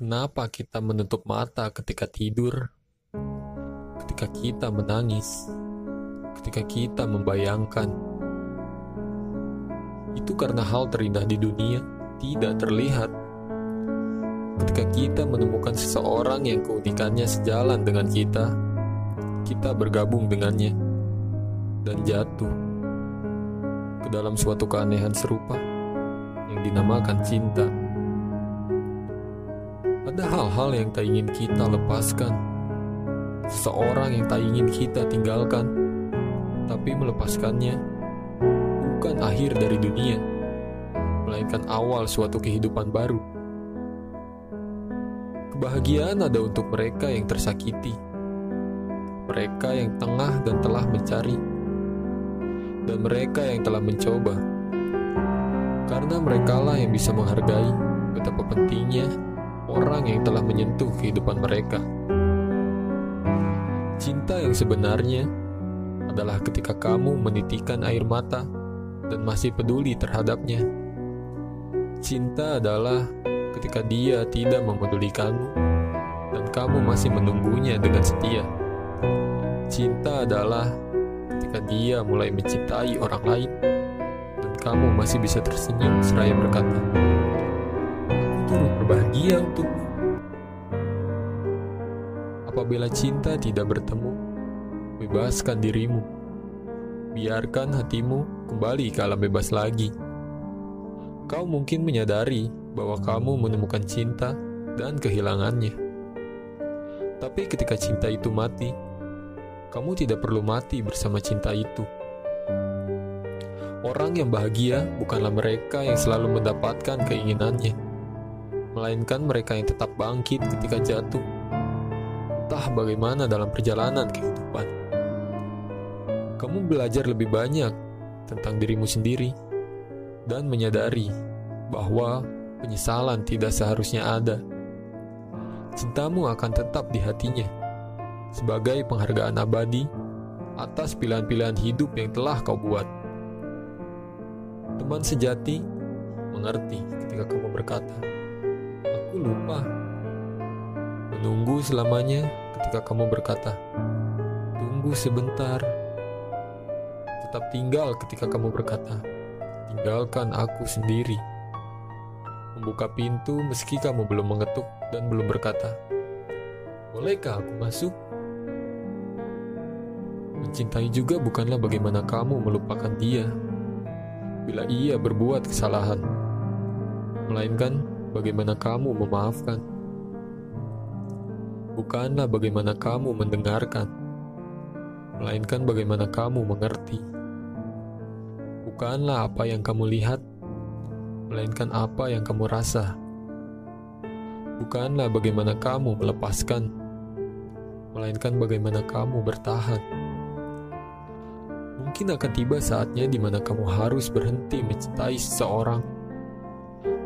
Kenapa kita menutup mata ketika tidur? Ketika kita menangis, ketika kita membayangkan, itu karena hal terindah di dunia tidak terlihat. Ketika kita menemukan seseorang yang keunikannya sejalan dengan kita, kita bergabung dengannya dan jatuh ke dalam suatu keanehan serupa yang dinamakan cinta. Ada hal-hal yang tak ingin kita lepaskan. Seseorang yang tak ingin kita tinggalkan. Tapi melepaskannya bukan akhir dari dunia, melainkan awal suatu kehidupan baru. Kebahagiaan ada untuk mereka yang tersakiti, mereka yang tengah dan telah mencari, dan mereka yang telah mencoba. Karena merekalah yang bisa menghargai betapa pentingnya orang yang telah menyentuh kehidupan mereka. Cinta yang sebenarnya adalah ketika kamu menitikan air mata dan masih peduli terhadapnya. Cinta adalah ketika dia tidak memedulikanmu dan kamu masih menunggunya dengan setia. Cinta adalah ketika dia mulai mencintai orang lain dan kamu masih bisa tersenyum seraya berkata, turut berbahagia untukmu. Apabila cinta tidak bertemu, bebaskan dirimu. Biarkan hatimu kembali ke alam bebas lagi. Kau mungkin menyadari bahwa kamu menemukan cinta dan kehilangannya. Tapi ketika cinta itu mati, kamu tidak perlu mati bersama cinta itu. Orang yang bahagia bukanlah mereka yang selalu mendapatkan keinginannya melainkan mereka yang tetap bangkit ketika jatuh. Entah bagaimana dalam perjalanan kehidupan. Kamu belajar lebih banyak tentang dirimu sendiri dan menyadari bahwa penyesalan tidak seharusnya ada. Cintamu akan tetap di hatinya sebagai penghargaan abadi atas pilihan-pilihan hidup yang telah kau buat. Teman sejati mengerti ketika kamu berkata, Aku lupa. Menunggu selamanya ketika kamu berkata, Tunggu sebentar. Tetap tinggal ketika kamu berkata, Tinggalkan aku sendiri. Membuka pintu meski kamu belum mengetuk dan belum berkata, Bolehkah aku masuk? Mencintai juga bukanlah bagaimana kamu melupakan dia bila ia berbuat kesalahan, melainkan bagaimana kamu memaafkan. Bukanlah bagaimana kamu mendengarkan, melainkan bagaimana kamu mengerti. Bukanlah apa yang kamu lihat, melainkan apa yang kamu rasa. Bukanlah bagaimana kamu melepaskan, melainkan bagaimana kamu bertahan. Mungkin akan tiba saatnya di mana kamu harus berhenti mencintai seseorang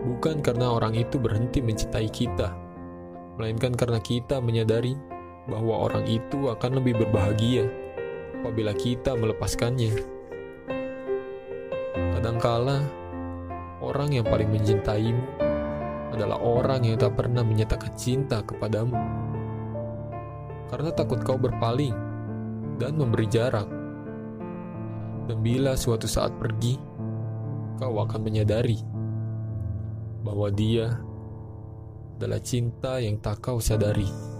bukan karena orang itu berhenti mencintai kita, melainkan karena kita menyadari bahwa orang itu akan lebih berbahagia apabila kita melepaskannya. Kadangkala, orang yang paling mencintaimu adalah orang yang tak pernah menyatakan cinta kepadamu. Karena takut kau berpaling dan memberi jarak. Dan bila suatu saat pergi, kau akan menyadari bahwa dia adalah cinta yang tak kau sadari.